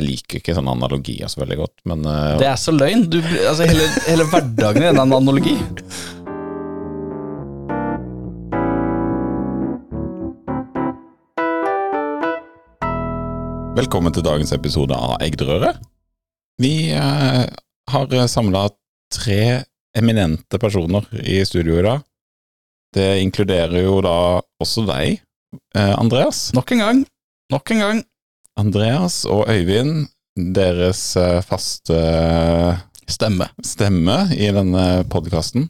Jeg liker ikke sånne analogier så veldig godt, men uh, Det er så løgn. Du, altså, hele, hele hverdagen er en analogi. velkommen til dagens episode av Eggdrøre. Vi uh, har samla tre eminente personer i studio i dag. Det inkluderer jo da også deg, eh, Andreas. Nok en gang. Nok en gang. Andreas og Øyvind, deres eh, faste eh, Stemme. stemme i denne podkasten.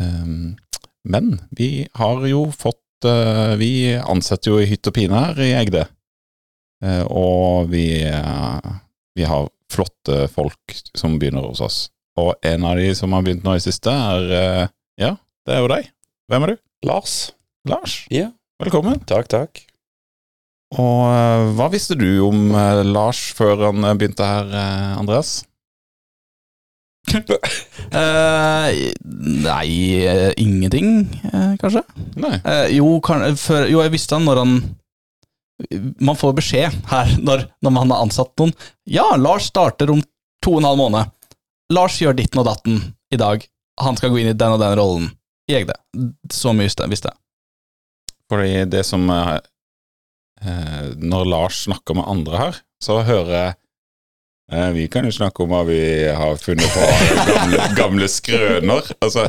Um, men vi har jo fått uh, Vi ansetter jo i hytt og pine her i Egde. Uh, og vi, vi har flotte folk som begynner hos oss. Og en av de som har begynt nå i siste, er Ja, det er jo deg. Hvem er du? Lars. Lars. Ja. Velkommen. Takk, takk. Og uh, hva visste du om uh, Lars før han uh, begynte her, Andreas? uh, nei, eh, ingenting, eh, kanskje? Nei. Eh, jo, kan, for, jo, jeg visste han når han Man får beskjed her når, når man har ansatt noen. Ja, Lars starter om to og en halv måned. Lars gjør ditten og datten i dag. Han skal gå inn i den og den rollen. Jeg det. Så mye visste jeg. Fordi det som eh, eh, Når Lars snakker med andre her, så hører jeg eh, Vi kan jo snakke om hva vi har funnet på av gamle, gamle skrøner. Altså,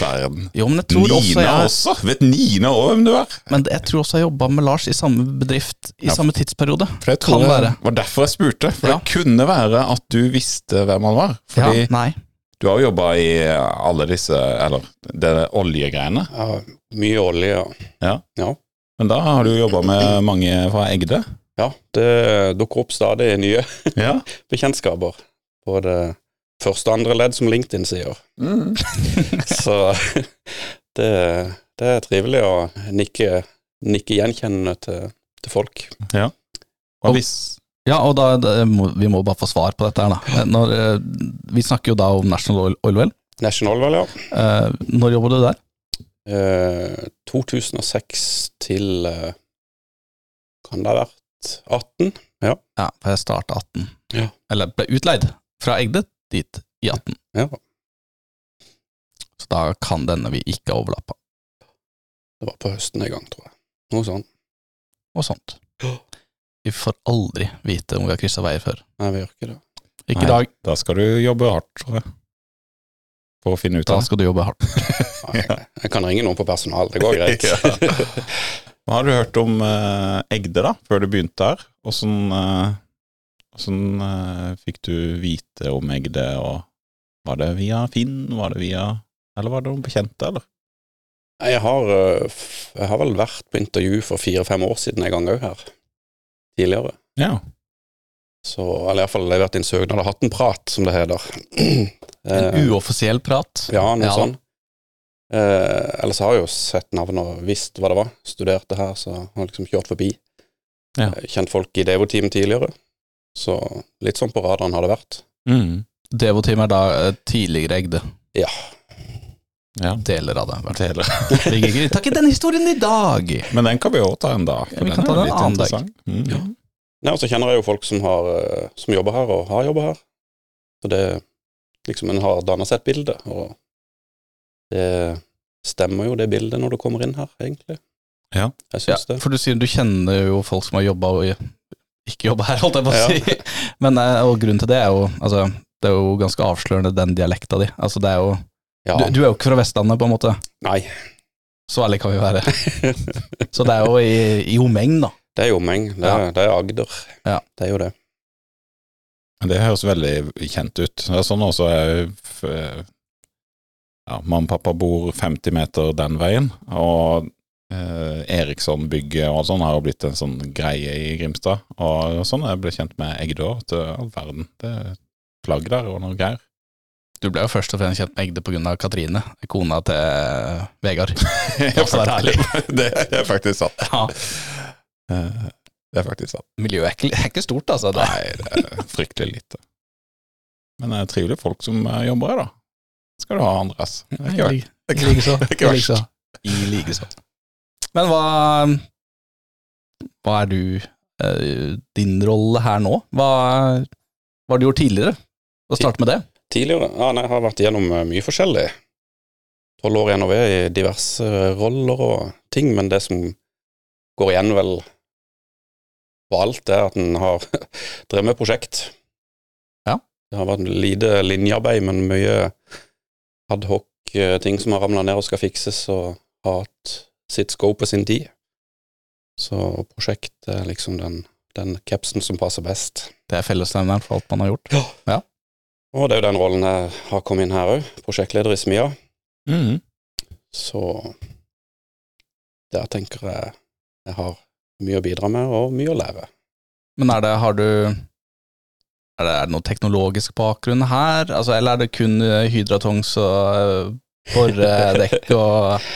verden. Jo, men jeg tror også Nina jeg, også! Vet Nina òg hvem du er? men jeg tror også jeg jobba med Lars i samme bedrift i Ja. samme tidsperiode. For jeg tror Kan det være. var derfor jeg spurte. For Ja. det kunne være at du visste hvem han var. Fordi Ja, nei. du har jo jobba i alle disse Eller det oljegreiene. Ja, mye olje, ja. ja. Men da har du jobba med mange fra Egde. Ja, det dukker opp stadig nye Ja. bekjentskaper. Både første og andre ledd, som LinkedIn sier. Mm. Så det, det er trivelig å nikke, nikke gjenkjennende til, til folk. Og hvis Ja, og da, må, vi må bare få svar på dette her, da. Når, eh, vi snakker jo da om National Oil, Oil Well. National, Oil, ja. Eh, når jobber du der? Eh, 2006 til eh, Kan det ha vært 18? Ja, for jeg starta 18. Ja. Eller ble utleid fra Egde dit i 18. Ja. Så da kan denne vi ikke overlappe. Det var på høsten en gang, tror jeg. Noe sånt. Og sånt. Ja. Vi får aldri vite om vi har kryssa veier før. Nei, vi gjør ikke det. Ikke i dag. Da skal du jobbe hardt, tror jeg. For å finne ut Da av det. skal du jobbe hardt. Nei, Jeg kan ringe noen på personal, det går greit. Ja. Hva har du hørt om uh, Egde, da, før du begynte her? Åssen uh, åssen, uh, fikk du vite om Egde, og var det via Finn, var det via Eller var det noen bekjente, eller? Jeg har, jeg har vel vært på intervju for fire-fem år siden en gang òg her. Tidligere. Ja. Så, eller iallfall levert inn søknad og hatt en prat, som det heter. En uoffisiell prat. Ja, noe Ja da. Eh, ellers har jeg jo sett navnet og visst hva det var. Studerte her, så har liksom kjørt forbi. Ja. Eh, Kjent folk i Devo-team tidligere. Så litt sånn på radaren har det vært. Mm. Devo-team er da eh, tidligere Egde. Ja. ja. Deler av det. Deler. Vi ikke- tar ikke den historien i dag! Men den kan vi òg ta en dag. Ja, vi kan ta den en annen dag. Mm. Ja. Nei, og så kjenner jeg jo folk som, har, eh, som jobber her, og har jobba her. Så det liksom En har danna seg et bilde, og det stemmer jo, det bildet, når du kommer inn her, egentlig. Ja. Jeg Ja, det. for du sier du kjenner jo folk som har jobba og ikke jobba her, holdt jeg på å Ja. si. Men, eh, og grunnen til det er jo altså, det er jo ganske avslørende, den dialekta di. Altså, det er jo, Ja. du, du er jo ikke fra Vestlandet, på en måte. Nei. Så ærlig kan vi være. Så det er jo i, i omegn, da. Det er i omeng. Det, er- det er Agder. Ja. Det er jo det. Det høres veldig kjent ut. Det er sånn også jeg ja, Mamma og pappa bor 50 meter den veien, og eh, Eriksson-bygget og sånn har jo blitt en sånn greie i Grimstad. Og sånn jeg ble kjent med Egde òg, til all verden. Det er flagg der og noe greier. Du ble jo først og fremst kjent med Egde av Katrine, kona til eh, Vegard. Det er faktisk sant. Ja, Eh, Det er faktisk sant. Miljøet er ikke, er ikke stort, altså. Det. Nei, det er fryktelig lite. Men det er trivelige folk som eh, jobber her, da. Skal du ha, Andreas. Det er ikke verst. I likeså. I likeså. I likeså. Men hva Hva er du eh, din rolle her nå? Hva, hva har du gjort tidligere? Å starte med det? Tidligere? Ja, nei, jeg har vært gjennom eh, mye forskjellig. Tolv år i NOV i diverse eh, roller og ting, men det som går igjen vel på alt, er at en har drevet med prosjekt. Ja. Det har vært lite linjearbeid, men mye adhoc-ting som har ramla ned og skal fikses, og har hatt sitt scope og sin tid. Så prosjekt er liksom den, den capsen som passer best. Det er fellesnevneren for alt man har gjort. Ja. Og det er jo den rollen jeg har kommet inn her òg, prosjektleder i Smia. Mm. Så der tenker jeg jeg har mye å bidra med, og mye å lære. Men er det, har du er det, er det noe teknologisk bakgrunn her? Altså, eller er det kun eh, hydratongs og eh, boredekk og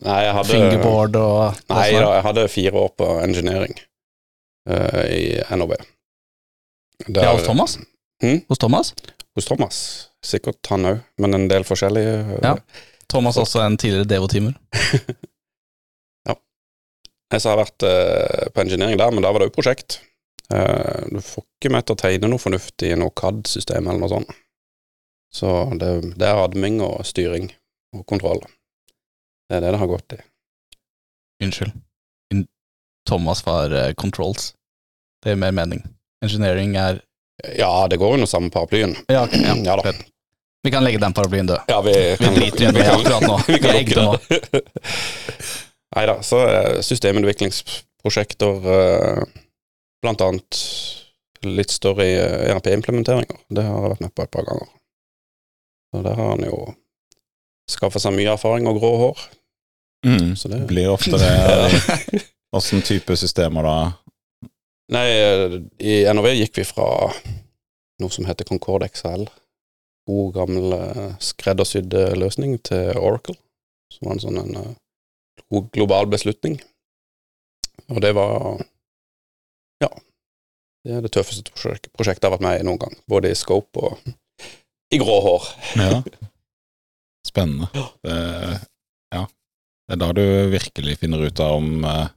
Nei, jeg hadde fingerboard og Nei da, jeg hadde fire år på engineering uh, i NOB. Der- Ja, hos Thomas? Hmm? Hos Thomas? Hos Thomas. Sikkert han òg, men en del forskjellige. Uh, Ja. Thomas også en tidligere Devo-timer. Jeg som har vært uh, på engineering der, men da var det jo prosjekt. Eh, du får ikke meg til å tegne noe fornuftig i noe CAD-system eller noe sånt. Så det, det er adming og styring og kontroll. Det er det det har gått i. Unnskyld. In Thomas var uh, controls. Det er mer mening. Engineering er Ja, det går under samme paraplyen. Ja, okay, ja. Ja da. Vi kan legge den paraplyen død. Ja, vi, Vi driter i det akkurat nå. Vi kan lukke det. Nei da, så er systemutviklingsprosjekter eh, blant annet litt større ERP-implementeringer. Det har jeg vært med på et par ganger. Så der har han jo skaffa seg mye erfaring og grå hår. Mm. Så det Blir ofte det Åssen type systemer da? Nei, eh, i NOV gikk vi fra noe som heter Concorde XL, god gammel eh, skreddersydd eh, løsning, til Oracle, som var en sånn en eh, global beslutning. Og det var. Det er det tøffeste prosjektet jeg har vært med i noen gang. Både i scope og i grå hår. Ja. Spennende. Det, ja. Det er da du virkelig finner ut av om eh,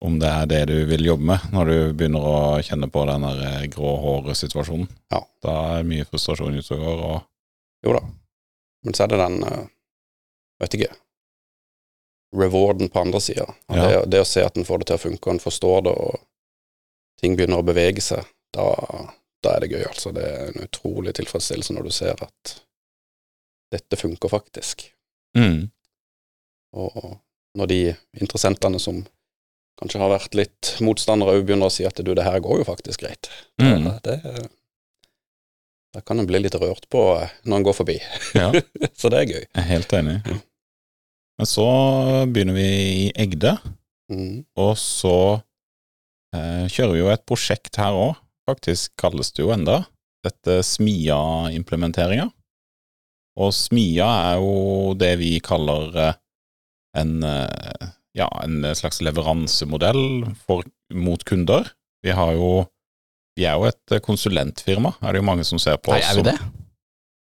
om det er det du vil jobbe med, når du begynner å kjenne på den der eh, grå håret-situasjonen. Ja. Da er mye frustrasjon ute og går, og Jo da. Men så er det den eh, Vet ikke Rewarden på andre sida. Ja. Det, det å se at en får det til å funke, og en forstår det, og ting begynner å bevege seg, da, da er det gøy, altså. Det er en utrolig tilfredsstillelse når du ser at dette funker faktisk. mm. Og når de interessentene som kanskje har vært litt motstandere, òg begynner å si at du, det her går jo faktisk greit. Mm. Da, det, da kan en bli litt rørt på eh, når en går forbi. Ja. Så det er gøy. Jeg er helt enig. Men så begynner vi i Egde, Mm. og så kjører jo et prosjekt her òg, faktisk kalles det jo enda, dette Smia-implementeringa. Og Smia er jo det vi kaller eh, en, eh, ja, en slags leveransemodell for, mot kunder. Vi har jo vi er jo et eh, konsulentfirma, er det jo mange som ser på oss. Nei, er vi det?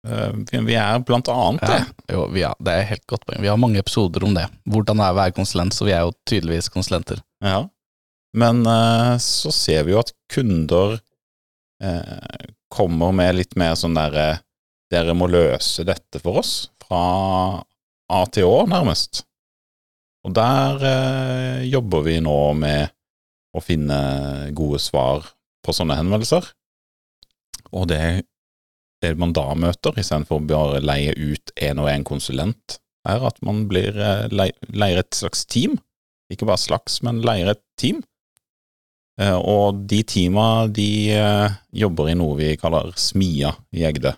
Eh, vi- Vi er blant annet det. Ja, jo, vi, er, det er helt godt poeng. Vi har mange episoder om det. Hvordan det er å være konsulent, så vi er jo tydeligvis konsulenter. Ja. Men eh, så ser vi jo at kunder eh, kommer med litt mer sånn derre Dere må løse dette for oss, fra A til Å, nærmest. Og der eh, jobber vi nå med å finne gode svar på sånne henvendelser. Og det, det man da møter, istedenfor å bare leie ut en og en konsulent, er at man blir, eh, leier et slags team ikke bare slags, men leier et team. Eh, Og de teama de eh, jobber i noe vi kaller Smia i Egde.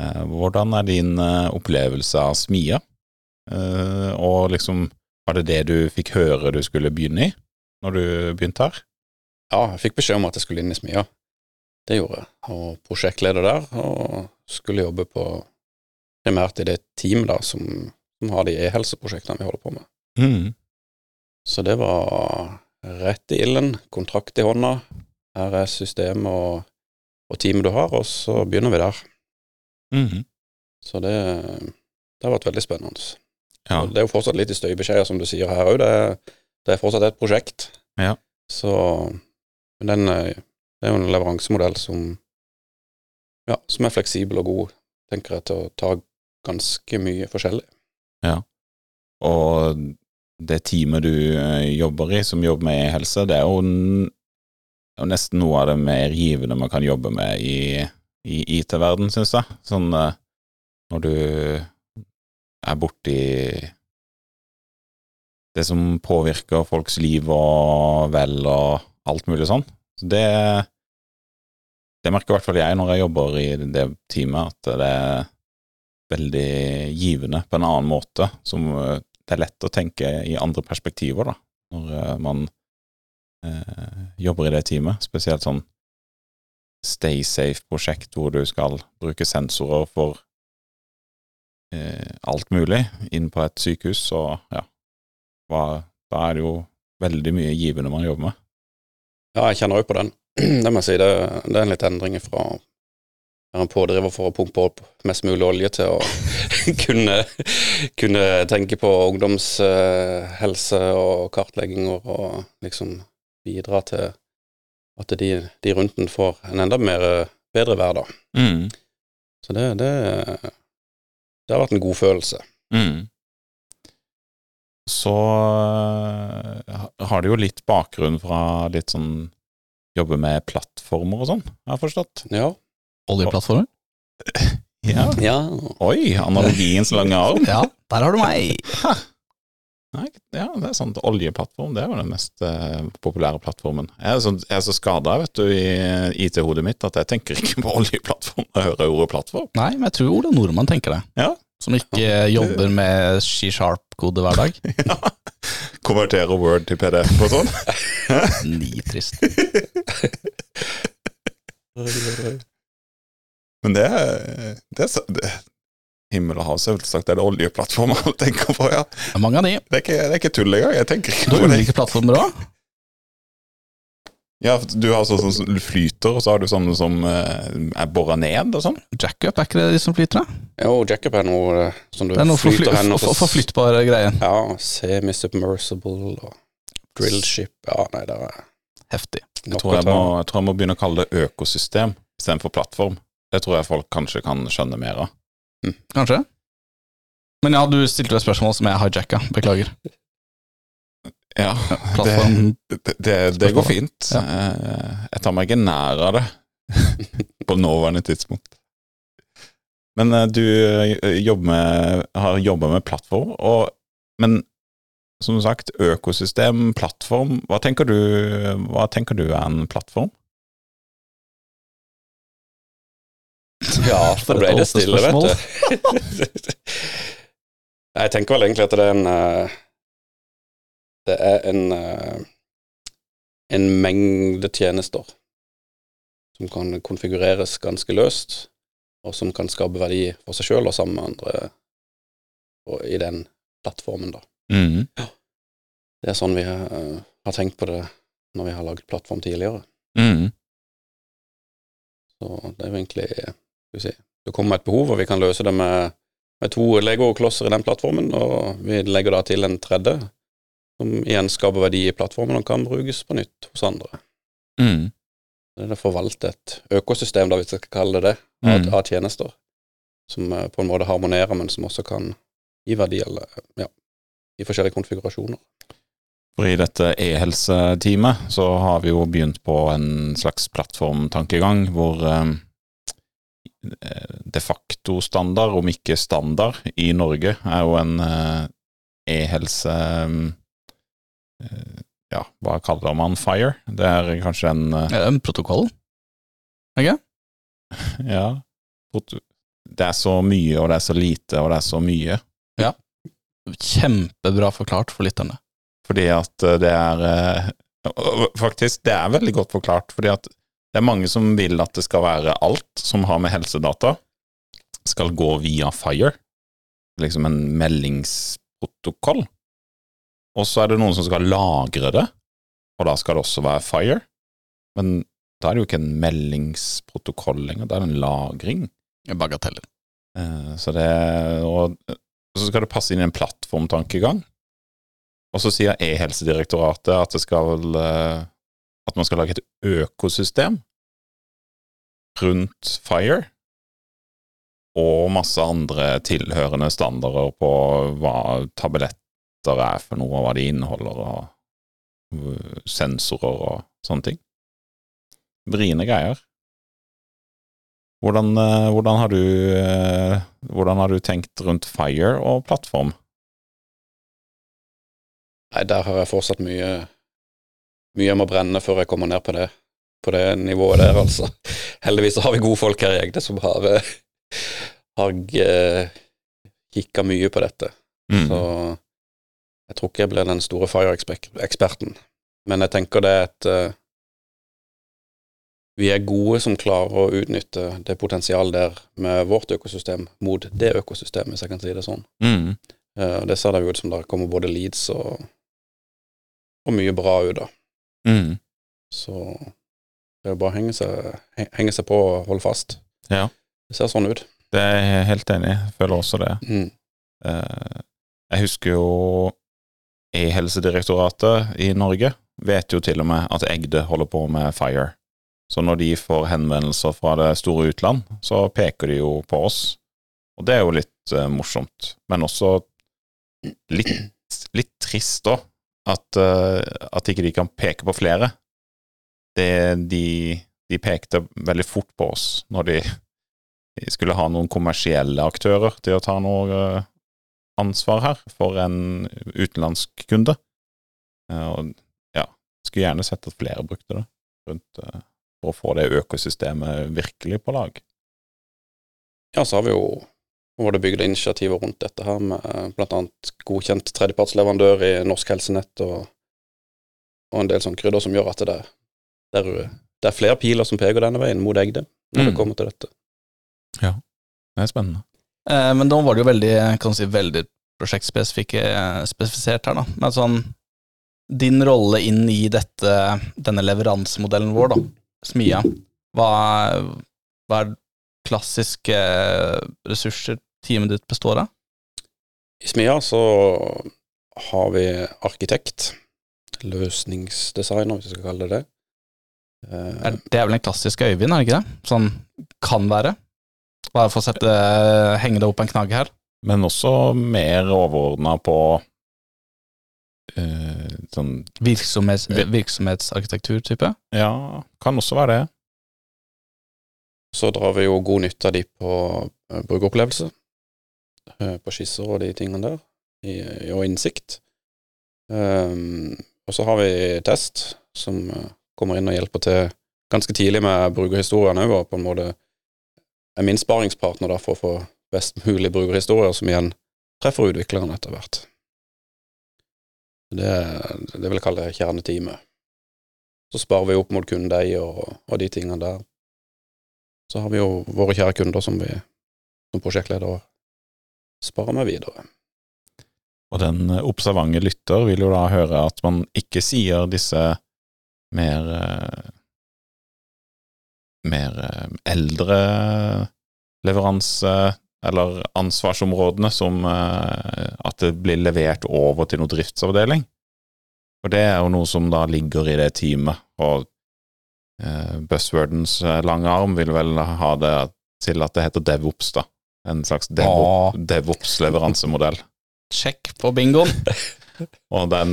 Eh, Hvordan er din opplevelse av Smia? Og liksom, var det det du fikk høre du skulle begynne i, når du begynte her? Ja, jeg fikk beskjed om at jeg skulle inn i Smia. Det gjorde jeg. Og prosjektleder der, og skulle jobbe på primært i det teamet da, som, som har de e-helseprosjektene vi holder på med. Mm. Så det var rett i ilden, kontrakt i hånda. Her er systemet og, og teamet du har, og så begynner vi der. Mm. Så det, det har vært veldig spennende. Ja. Det er jo fortsatt litt i støybeskjeder, som du sier her òg. Det, det er fortsatt et prosjekt. Ja. Så men den, eh, det er jo en leveransemodell som ja, som er fleksibel og god, tenker jeg, til å ta ganske mye forskjellig. Og det teamet du eh, jobber i, som jobber med helse, det er jo, nesten noe av det mer givende man kan jobbe med i, i IT-verden, syns jeg. Sånn eh, når du er borti det som påvirker folks liv og vel og alt mulig sånn. Så det, det merker i hvert fall jeg når jeg jobber i det teamet, at det er veldig givende på en annen måte, som eh, det er lett å tenke i andre perspektiver, da, når eh, man eh, jobber i det teamet. Spesielt sånn Stay Safe-prosjekt hvor du skal bruke sensorer for eh, alt mulig inn på et sykehus, så ja, hva, da er det jo veldig mye givende man jobber med. Ja, jeg kjenner òg på den. Det må jeg si. Det, det er en litt endring fra være en pådriver for å pumpe opp mest mulig olje til å kunne, kunne tenke på ungdomshelse eh, og kartlegginger og liksom bidra til at de, de rundt den får en enda mer, eh, bedre hverdag. Mm. Så det, det, det har vært en god følelse. Mm. Så eh, har du jo litt bakgrunn fra litt sånn jobbe med plattformer og sånn, har jeg forstått. Ja. Oljeplattformer? Ja. ja. Oi, analogiens lange arm. Ja, der har du meg. Nei, ja, det er sant. Oljeplattform det er jo den mest eh, populære plattformen. Jeg er så, jeg er så skada vet du, i IT-hodet mitt at jeg tenker ikke på oljeplattform når jeg hører ordet plattform. Nei, men jeg tror Ola Nordmann tenker det. Ja. Som ikke jobber med C-sharp-kode hver dag. Ja. Konvertere Word til PDF og sånn. Nitrist. Men det er, det er, så- det, Himmel og hav, selvsagt er det oljeplattformer du tenker på, ja. Det er mange av de. Det er ikke, det er ikke tull engang. Jeg tenker ikke Du har det. ulike plattformer òg. Ja, du har sånn som flyter, og så har du sånne som eh, er bora ned og sånn. Jackup, er ikke det de som flyter? da? Jo, jackup er noe eh, som du Det er noe for, flyter hen og så forflyttbare greier. Ja, semi-submersible og drillship. Ja, nei, det er Heftig. Jeg tror jeg, må, jeg tror jeg må begynne å kalle det økosystem istedenfor plattform. Det tror jeg folk kanskje kan skjønne mer av. Kanskje? Men ja, du stilte et spørsmål som jeg hijacka. Beklager. Ja, det, det, det går fint. Ja. Eh, Jeg tar meg ikke nær av det på nåværende tidspunkt. Men eh, du eh, jobber med, har jobba med plattform, og, men som sagt, økosystem, plattform Hva tenker du, hva tenker du er en plattform? Ja, da ble det stille, vet du. Jeg tenker vel egentlig at det er en eh, Det er en eh, en mengde tjenester som kan konfigureres ganske løst, og som kan skape verdi for seg sjøl og sammen med andre og i den plattformen, da. Mm. Det er sånn vi eh, har tenkt på det når vi har laget plattform tidligere. Mm. Så det er jo egentlig Det kommer et behov, og vi kan løse det med, med to Lego-klosser i den plattformen, og vi legger da til en tredje, som igjen skaper verdi i plattformen og kan brukes på nytt hos andre. Mm. Det er å forvalte et økosystem, da, hvis vi skal kalle det det, av, Mm. av tjenester, som eh, på en måte harmonerer, men som også kan gi verdi eller, ja, i forskjellige konfigurasjoner. For i dette e-helseteamet så har vi jo begynt på en slags plattformtankegang hvor eh, de facto standard, om ikke standard, i Norge er jo en eh, e-helse eh, Ja, hva kaller man FIRE? Det er kanskje en eh, Ja, en protokoll. Ja. Det er så mye, og det er så lite, og det er så mye. Ja. Kjempebra forklart for lytterne. Fordi at det er Faktisk, det er veldig godt forklart. Fordi at det er mange som vil at det skal være alt som har med helsedata, skal gå via FIRE. Liksom en meldingsprotokoll. Og så er det noen som skal lagre det, og da skal det også være FIRE. Men da er det jo ikke en meldingsprotokoll lenger, da er det en lagring. Bagateller. bagatell. Så det og, og så skal det passe inn i en plattformtankegang. Og så sier E-helsedirektoratet at det skal eh, at man skal lage et økosystem rundt Fire, og masse andre tilhørende standarder på hva tabletter er for noe, og hva de inneholder, og uh, sensorer og sånne ting. Vriene greier. Hvordan, eh, hvordan, har du, eh, hvordan har du tenkt rundt Fire og plattform? Nei, der har jeg fortsatt mye Mye jeg må brenne før jeg kommer ned på det, på det nivået der, altså. Heldigvis har vi gode folk her i Egde som har, eh, har kikka mye på dette. Mm. Så jeg tror ikke jeg blir den store Fire-eksperten. Men jeg tenker det er et vi er gode som klarer å utnytte det potensialet der med vårt økosystem mot det økosystemet, hvis jeg kan si det sånn. Mm. Det ser det ut som det kommer både leads og, og mye bra ut da. Mm. Så det er bare å henge seg, henge seg på og holde fast. Ja. Det ser sånn ut. Det er jeg helt enig i. Føler også det. Mm. Uh, jeg husker jo E-helsedirektoratet i Norge vet jo til og med at Egde holder på med Fire. Så når de får henvendelser fra det store utland, så peker de jo på oss. Og det er jo litt uh, morsomt, men også litt, litt trist òg, at, uh, at ikke de kan peke på flere. Det, de, de, pekte veldig fort på oss når de, de, skulle ha noen kommersielle aktører til å ta noe uh, ansvar her for en utenlandsk kunde. og ja, skulle gjerne sett at flere brukte det rundt for å få det økosystemet virkelig på lag. Ja, så har vi jo var det bygd initiativer rundt dette her, med bl.a. blant annet godkjent tredjepartsleverandør i Norsk Helsenett og, og en del sånne krydder som gjør at det, det, er, det er flere piler som peker denne veien mot Egde når mm. det kommer til dette. Ja, det er spennende. Eh, men nå var det jo veldig, kan si, veldig prosjektspesifisert her, da. Men sånn din rolle inn i dette, denne leveransemodellen vår, da smia. Hva, hva er klassiske ressurser teamet ditt består av? I smia så har vi arkitekt, løsningsdesigner, hvis vi skal kalle det det. Er, det er vel en klassisk Øyvind, er det ikke det? Sånn kan være. Bare for å sette, henge det opp en knagg her. Men også mer overordna på uh, sånn Virksomhets, Virksomhetsarkitektur-type? Ja, kan også være det. Så drar vi jo god nytte av de på uh, brukeropplevelse, uh, på skisser og de tingene der, og innsikt. Um, og så har vi test, som kommer inn og hjelper til ganske tidlig med brukerhistoriene òg, og på en måte er min sparingspartner da for å få best mulig brukerhistorier, som igjen treffer utviklerne etter hvert. Det, det vil jeg kalle kjerneteamet. Så sparer vi opp mot kundeeier og, og, de tingene der. Så har vi jo våre kjære kunder som vi som prosjektledere sparer med videre. Og den observante lytter vil jo da høre at man ikke sier disse mer eh, mer eh, eldre leveranse eller ansvarsområdene som at det blir levert over til noe driftsavdeling. Og det er jo noe som da ligger i det teamet, og buzzwordens uh, lange arm vil vel ha det til at det heter DevOps, da. En slags DevOps-leveransemodell. Sjekk på bingoen! og den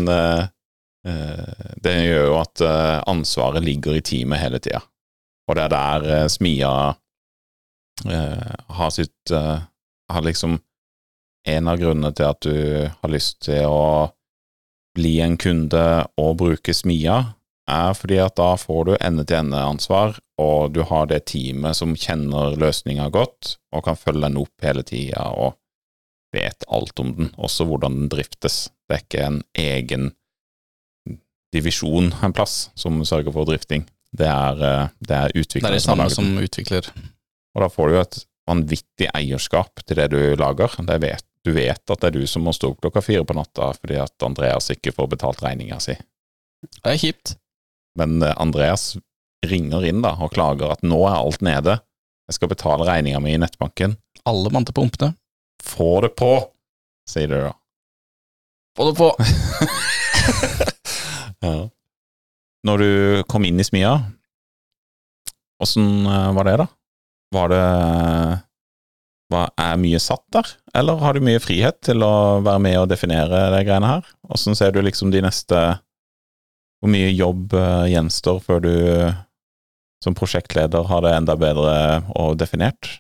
Det gjør jo at ansvaret ligger i teamet hele tida. Og det er der Smia eh, har sitt eh, Har liksom En av grunnene til at du har lyst til å bli en kunde og bruke Smia, er fordi at da får du ende-til-ende-ansvar, og du har det teamet som kjenner løsninga godt, og kan følge den opp hele tida og vet alt om den, også hvordan den driftes. Det er ikke en egen divisjon en plass som sørger for drifting. Det er, eh, det er utvikleren Det er det samme som utvikler og da får du jo et vanvittig eierskap til det du lager. Det vet, du vet at det er du som må stå opp klokka fire på natta fordi at Andreas ikke får betalt regninga si. Det er kjipt. Men eh, Andreas ringer inn da og klager at nå er alt nede, jeg skal betale regninga mi i nettbanken. Alle mann til pumpene. Få det på, sier du da. Få det på! ja. når du kom inn i smia, åssen eh, var det, da? Var det var, Er mye satt der, eller har du mye frihet til å være med og definere de greiene her? Åssen ser du liksom de neste Hvor mye jobb eh, gjenstår før du som prosjektleder har det enda bedre og definert?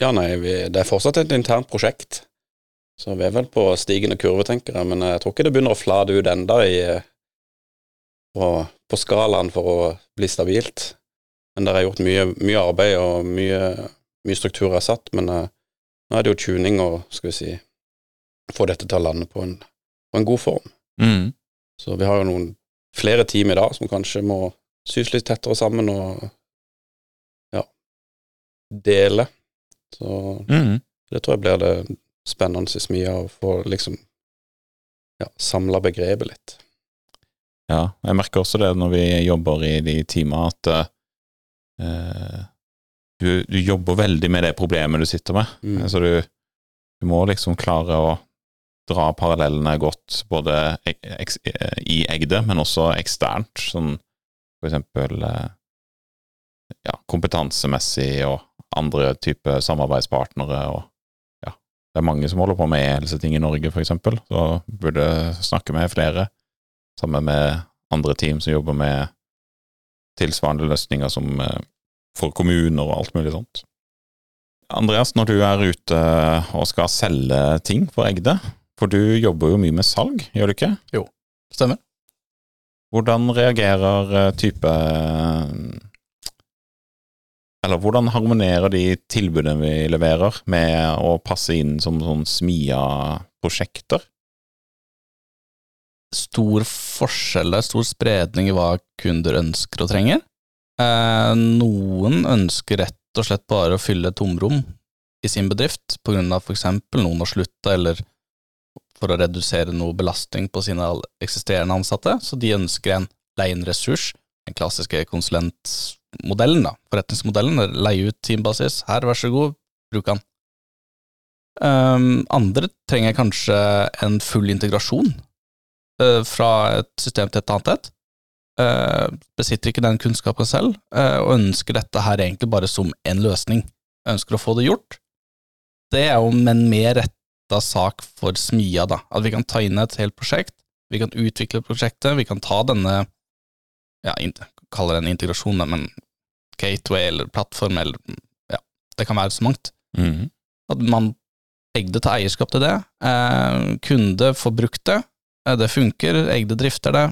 Ja, nei, vi, det er fortsatt et internt prosjekt. Så vi er vel på stigende kurve, tenker jeg. Men jeg tror ikke det begynner å flate ut enda i, på, på skalaen for å bli stabilt. Men det er gjort mye, mye arbeid, og mye, mye struktur er satt. Men uh, nå er det jo tuning og, skal vi si, få dette til å lande på en, på en god form. Mm. Så vi har jo noen flere team i dag som kanskje må sys litt tettere sammen og ja, dele. Så Mm. det tror jeg blir det spennende i av å få liksom ja, samla begrepet litt. Ja, jeg merker også det når vi jobber i de teamene, at uh, du, du jobber veldig med det problemet du sitter med. Mm. Så du, du må liksom klare å dra parallellene godt, både i Egde, men også eksternt, sånn for eksempel eh, ja, kompetansemessig og andre typer samarbeidspartnere og ja, det er mange som holder på med e-helseting i Norge, for eksempel, så burde snakke med flere, sammen med andre team som jobber med tilsvarende løsninger som eh, for kommuner og alt mulig sånt. Andreas, når du er ute og skal selge ting for Egde, for du jobber jo mye med salg, gjør du ikke? Jo, Stemmer. Hvordan reagerer eh, type Eller hvordan harmonerer de tilbudene vi leverer, med å passe inn som sånn Smia-prosjekter? Stor forskjell der, stor spredning i hva kunder ønsker og trenger. Eh, noen ønsker rett og slett bare å fylle tomrom i sin bedrift, på grunn av eksempel noen har slutta, eller for å redusere noe belastning på sine eksisterende ansatte, så de ønsker en leie-inn-ressurs, den klassiske konsulentmodellen, da, forretningsmodellen, leie ut teambasis, her, vær så god, bruk den. Um, andre trenger kanskje en full integrasjon uh, fra et system til et annet et. Uh, besitter ikke den kunnskapen selv, uh, og ønsker dette her egentlig bare som en løsning. Ønsker å få det gjort. Det er jo en mer retta sak for smia, da. At vi kan ta inn et helt prosjekt, vi kan utvikle prosjektet, vi kan ta denne ja, kaller det en integrasjon, men gateway eller plattform eller ja, det kan være så mangt. Mhm. At man Egde tar eierskap til det. Eh, kunde får brukt det. Eh, det funker. Egde drifter det.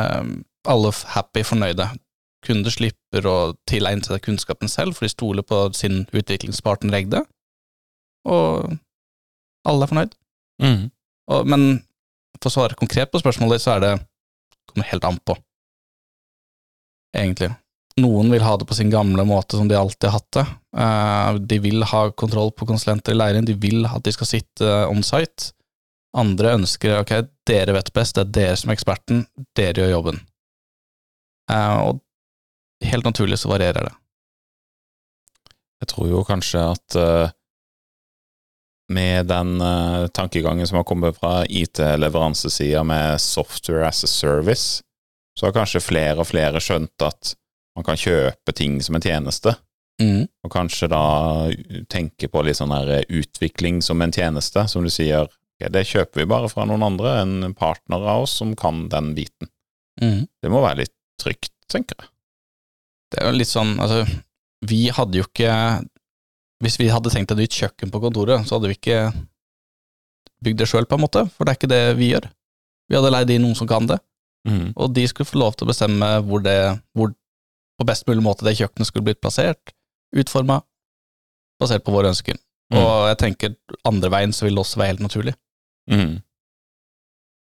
Eh, alle happy, fornøyde. Kunde slipper å tilegne seg kunnskapen selv, for de stoler på sin utviklingspartner Egde. Og alle er fornøyd. Mm. Og, men for å svare konkret på spørsmålet, så er det kommer helt an på, egentlig. Noen vil ha det på sin gamle måte som de alltid har hatt det. Eh, de vil ha kontroll på konsulenter i leiren, de vil at de skal sitte on site. Andre ønsker ok, dere vet best, det er dere som er eksperten, dere gjør jobben. Eh, og helt naturlig så varierer det. Jeg tror jo kanskje at eh, med den uh, tankegangen som har kommet fra IT-leveransesida med software as a service, så har kanskje flere og flere skjønt at man kan kjøpe ting som en tjeneste, Mm. og kanskje da tenke på litt sånn her utvikling som en tjeneste, som du sier, ok, det kjøper vi bare fra noen andre, en partner av oss som kan den biten. Mm. Det må være litt trygt, tenker jeg. Det er jo litt sånn, altså, vi hadde jo ikke Hvis vi hadde tenkt et nytt kjøkken på kontoret, så hadde vi ikke bygd det sjøl, på en måte, for det er ikke det vi gjør. Vi hadde leid inn noen som kan det, mm. og de skulle få lov til å bestemme hvor det, hvor på best mulig måte det kjøkkenet skulle blitt plassert, utforma, basert på våre ønsker. Mm. Og jeg tenker andre veien så vil det også være helt naturlig. Mm.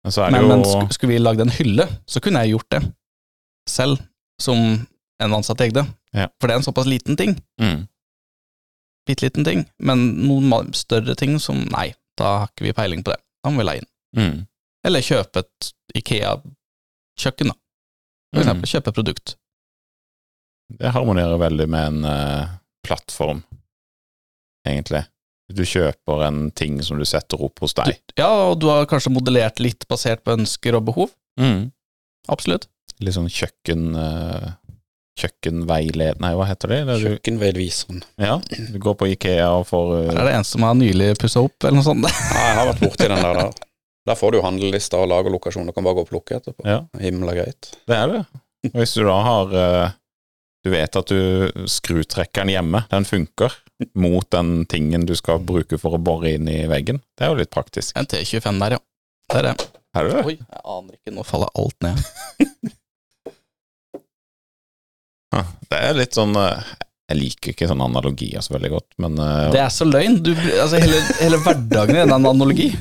Men Men, jo men sk- skulle vi lagd en hylle, så kunne jeg gjort det selv, som en ansatt Egde. Ja. For det er en såpass liten ting. Mhm. Bitte liten ting, men noen større ting som nei, da har ikke vi peiling på det. Da må vi leie inn. Mm. Eller kjøpe et Ikea-kjøkken, da. For eksempel eksempel kjøpe et produkt. Det harmonerer veldig med en uh, plattform, egentlig. Du kjøper en ting som du setter opp hos Du, deg. ja, og du har kanskje modellert litt basert på ønsker og behov. Mm. Absolutt. Litt sånn kjøkken... eh, Kjøkkenveiled... Nei, hva heter det? det du, ja, du går på Ikea og får uh... eh, er det en som har nylig pussa opp, eller noe sånt. Ja, jeg har vært borti den der. Der, der får du jo handlelister og lagerlokasjoner, Du kan bare gå og plukke etterpå. Ja. Himla greit. Det er det. Og hvis du da har uh, Du vet at du skrutrekkeren hjemme, den funker mot den tingen du skal bruke for å bore inn i veggen. Det er jo litt praktisk. En T25 der, ja. Det er det. Er det det? Oi, jeg aner ikke. Nå faller alt ned. Det er litt sånn eh, Jeg liker ikke sånne analogier så veldig godt, men, eh, Det er så løgn. Du, altså, hele, hele hverdagen er en analogi.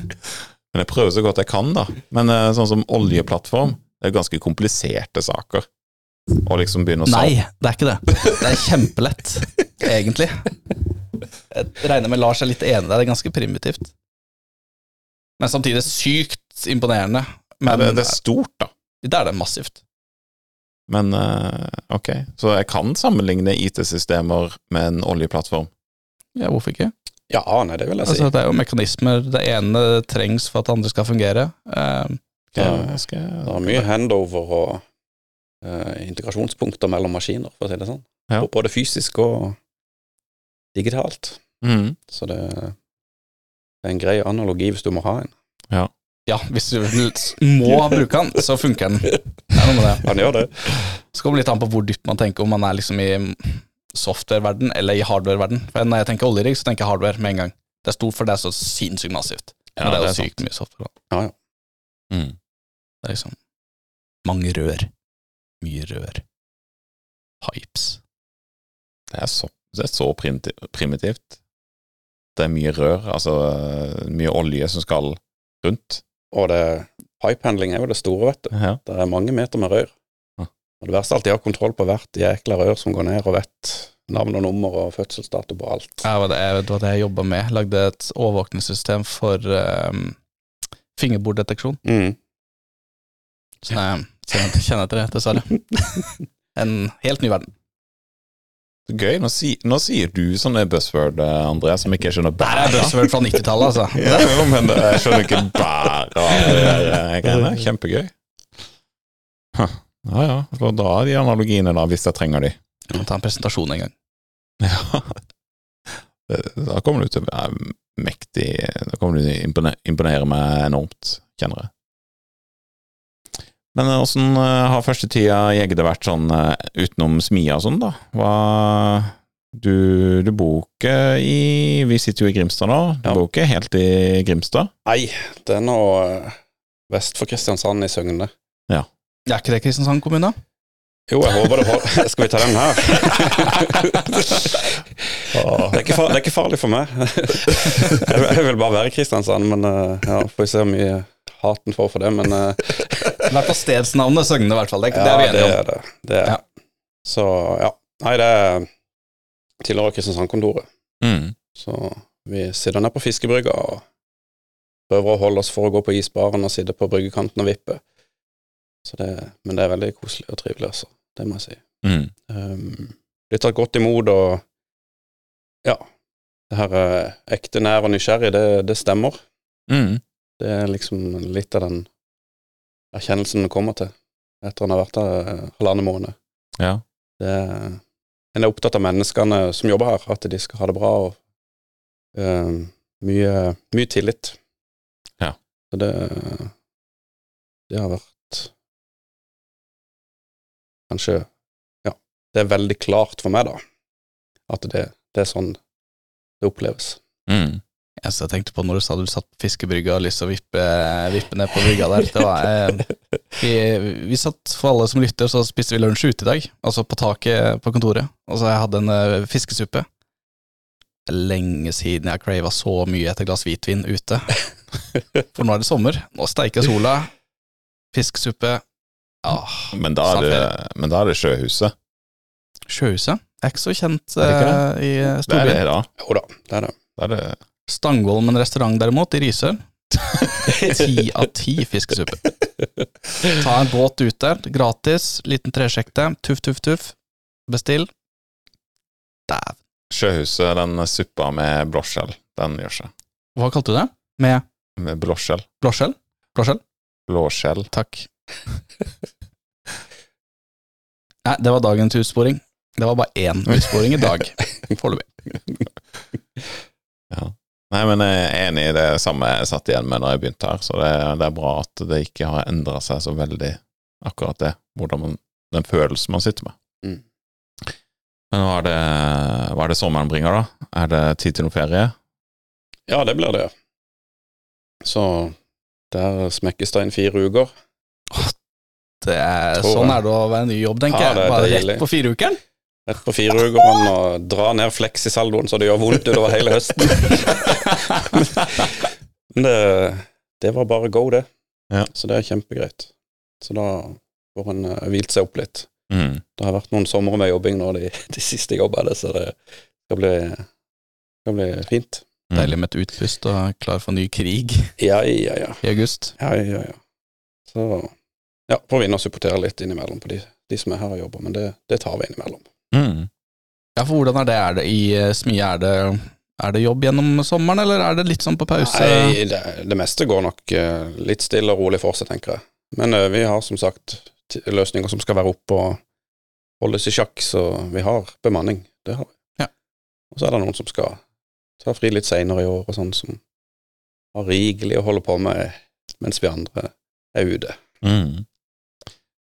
men jeg prøver så godt jeg kan, da. Men eh, sånn som oljeplattform, det er ganske kompliserte saker. Å liksom begynne å sa- Nei, det er ikke det. Det er kjempelett, egentlig. Jeg regner med Lars er litt enig der. Det er ganske primitivt. Men samtidig sykt imponerende. Ja, Men det, det er stort, da. det er det massivt. Men eh, ok, så jeg kan sammenligne IT-systemer med en oljeplattform. Ja, hvorfor ikke? Ja, nei, det vil jeg si. Altså, det er jo mekanismer. Det ene trengs for at det andre skal fungere. Eh, Skal, Ja. skal, jeg- Det er mye handover og uh, integrasjonspunkter mellom maskiner, for å si det sånn. Ja. Både fysisk og digitalt. Mm. Så det, det er en grei analogi hvis du må ha en. ja, hvis du må bruke den, så funker den. Noe med det. Han gjør det. Så kommer litt an på hvor dypt man tenker, om man er liksom i software-verden eller i hardware-verden. For Når jeg tenker oljerigg, så tenker jeg hardware med en gang. Det er stort, for det er så sinnssykt massivt. Ja, det er jo sykt mye software. da. Ja, ja. Mm. Det er liksom mange rør. Mye rør. Pipes. Det er så, det er så primitivt. Det er mye rør, altså mye olje som skal rundt. Og det, pipehandling er jo det store, vet du. Ja. Det er mange meter med rør. Ja. Og det verste er at de har kontroll på hvert jækla rør som går ned, og vet navn og nummer og fødselsdato på alt. Ja, det var det, jeg jobba med. Lagde et overvåkningssystem for um, fingerborddeteksjon. Mm. Så jeg kjenner etter det, dessverre. En helt ny verden. Gøy. Nå, si, nå sier du sånne buzzword, eh, André, som ikke jeg skjønner Det er buzzword fra 90-tallet, altså. Ja, jo, men jeg skjønner ikke bæra der greiene. Kjempegøy. Huh. Ja ja, Da er de analogiene da, hvis jeg trenger de. Jeg må ta en presentasjon en gang. Ja. Da kommer du til å være mektig Da kommer du til å impone- imponere meg enormt, kjenner jeg. Men åssen har første tida i Egde vært sånn eh, utenom smia og sånn, da? Hva du, du bor ikke i Vi sitter jo i Grimstad nå. Du Ja. bor ikke helt i Grimstad? Nei, det er nå eh, vest for Kristiansand i Søgne. Er ikke det Kristiansand kommune? Jo, jeg håper det holder. Skal vi ta den her? Det er ikke, farlig, er ikke farlig for meg. Jeg vil, bare være i Kristiansand, men eh, ja, får vi se hvor mye haten får for det. Men eh, I hvert fall stedsnavnet Søgne, i hvert fall. Det, det er vi enige om. er det. det er. Ja. Så ja. Nei, det er tilhører Kristiansand-kontoret. Mm. Så vi sitter nede på fiskebrygga og prøver å holde oss for å gå på isbaren og sitte på bryggekanten og vippe. Så det, men det er veldig koselig og trivelig, altså. Det må jeg si. Mm. Um, blir tatt godt imot, og ja, det her eh, ekte nær og nysgjerrig, det, det stemmer. Mm. Det er liksom litt av den erkjennelsen en kommer til etter han har vært her eh, halvannen måned. Ja. Det, en er opptatt av menneskene som jobber her, at de skal ha det bra, og uh, mye, mye tillit. Ja. Så det, det har vært kanskje Ja, det er veldig klart for meg, da, at det, det er sånn det oppleves. Mm. Eneste jeg tenkte på når du sa du satt på fiskebrygga og lyst til å vippe, vippe ned på brygga der, det var eh, vi, vi satt, for alle som lytter, så spiste vi lunsj ute i dag, altså på taket på kontoret, og så jeg hadde en eh, fiskesuppe. Lenge siden jeg crava så mye etter glass hvitvin ute. For nå er det sommer, nå steiker sola, fiskesuppe ah, Men, da er det, men da er det Sjøhuset. Sjøhuset er ikke så kjent eh, i Det er storbyen. det, da. Jo da, det er det. det, er det Stangvollen restaurant derimot, i Risør. Ti av ti fiskesuppe. Ta en båt ut der, gratis, liten tresjekte, tuff, tuff, tuff. Bestill. Dæven. Sjøhuset, den suppa med blåskjell, den gjør seg. Hva kalte du det? Med Med blåskjell. blåskjell? Blåskjell? Blåskjell. Takk. Nei, det var dagens utsporing. Det var bare én utsporing i dag, foreløpig. Ja. Nei, men jeg er enig i det samme jeg satt igjen med da jeg begynte her, så det, det er bra at det ikke har endra seg så veldig, akkurat det, hvordan man, den følelsen man sitter med. Mm. Men hva er, det, hva er det sommeren bringer, da? Er det tid til noe ferie? Ja, det blir det. Så der smekkes det inn fire uker. Det er, sånn er det å være ny jobb, tenker Ja, jeg. det Bare deilig. rett på fireukeren. Rett på fire uker og dra ned fleksisaldoen så det gjør vondt utover hele høsten. Men det, det var bare go, det. Ja. Så det er kjempegreit. Så da får en uh, hvilt seg opp litt. Mm. Det har vært noen somre med jobbing nå de, de siste jobbene, så det skal bli, skal bli fint. Mm. Deilig med et utpust og klar for ny krig Ja, ja, ja. i august. ja, ja, ja. Så ja, får vi inn og supportere litt innimellom på de, de som er her og jobber, men det, det tar vi innimellom. Mm. Ja, for hvordan er det? Er det i eh, Smie? Er det, er det jobb gjennom sommeren, eller er det litt sånn på pause? Nei, det, det meste går nok eh, litt stille og rolig for seg, tenker jeg. Men eh, vi har som sagt løsninger som skal være oppe og holdes i sjakk, så vi har bemanning. Det har vi. Ja. Og så er det noen som skal ta fri litt seinere i år, og sånn, som har rigelig å holde på med mens vi andre er ute. Mm.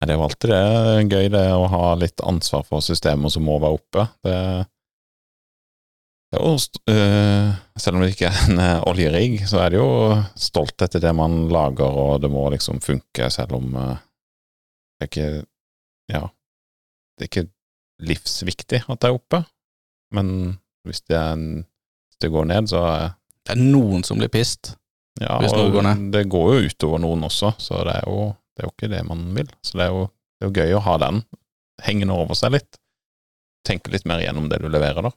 Det er jo alltid det gøy, det å ha litt ansvar for systemer som må være oppe. Det, det er jo, øh, selv om det ikke er en øh, oljerigg, så er det jo stolthet i det man lager, og det må liksom funke, selv om øh, det er ikke Ja, det er ikke livsviktig at det er oppe, men hvis det, en, hvis det går ned, så er Det er noen som blir pissed. ja, Hvis noe går ned. det går jo utover noen også, så det er jo, det er jo ikke det man vil. Så det er, jo, det er jo gøy å ha den hengende over seg litt. Tenke litt mer gjennom det du leverer, da.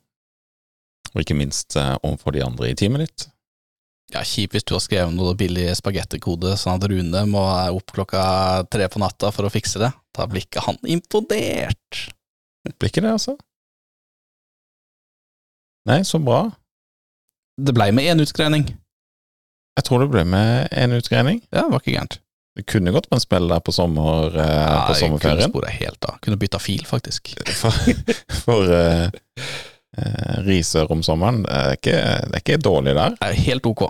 Og ikke minst eh, overfor de andre i teamet ditt. Ja, Kjipt hvis du har skrevet noe billig spagettikode, sånn at Rune må opp klokka tre på natta for å fikse det. Da blir ikke han imponert. Blir ikke det, altså? Nei, så bra. Det blei med én utgreining. Jeg tror det ble med en utgreining. Ja, det var ikke gærent. Det kunne gått med en spill der på, sommer, eh, Ja, på jeg kunne sommerferien. spora helt av. Kunne bytta fil, faktisk. For, for eh, Risør om sommeren, det er, ikke, det er ikke dårlig der. Det er helt ok.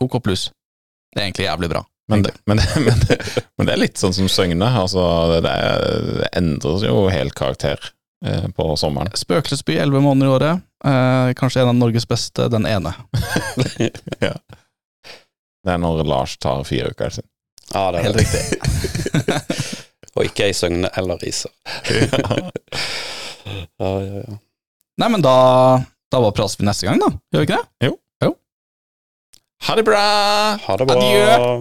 OK pluss. Det er egentlig jævlig bra. Men det, men, det, men, det, men det er litt sånn som Søgne. Altså, det, det endrer jo helt karakter eh, på sommeren. Spøkelsesby, elleve måneder i året. Eh, kanskje en av Norges beste, den ene. Det er når Lars tar fire uker sin. Ja, det er Helt riktig. Og ikke ei Søgne eller Riser. Ja, ja, ja. Nei, men da, da bare prates vi neste gang, da. Gjør vi ikke det? Jo. jo. Ha det bra! Ha det bra. Adjø.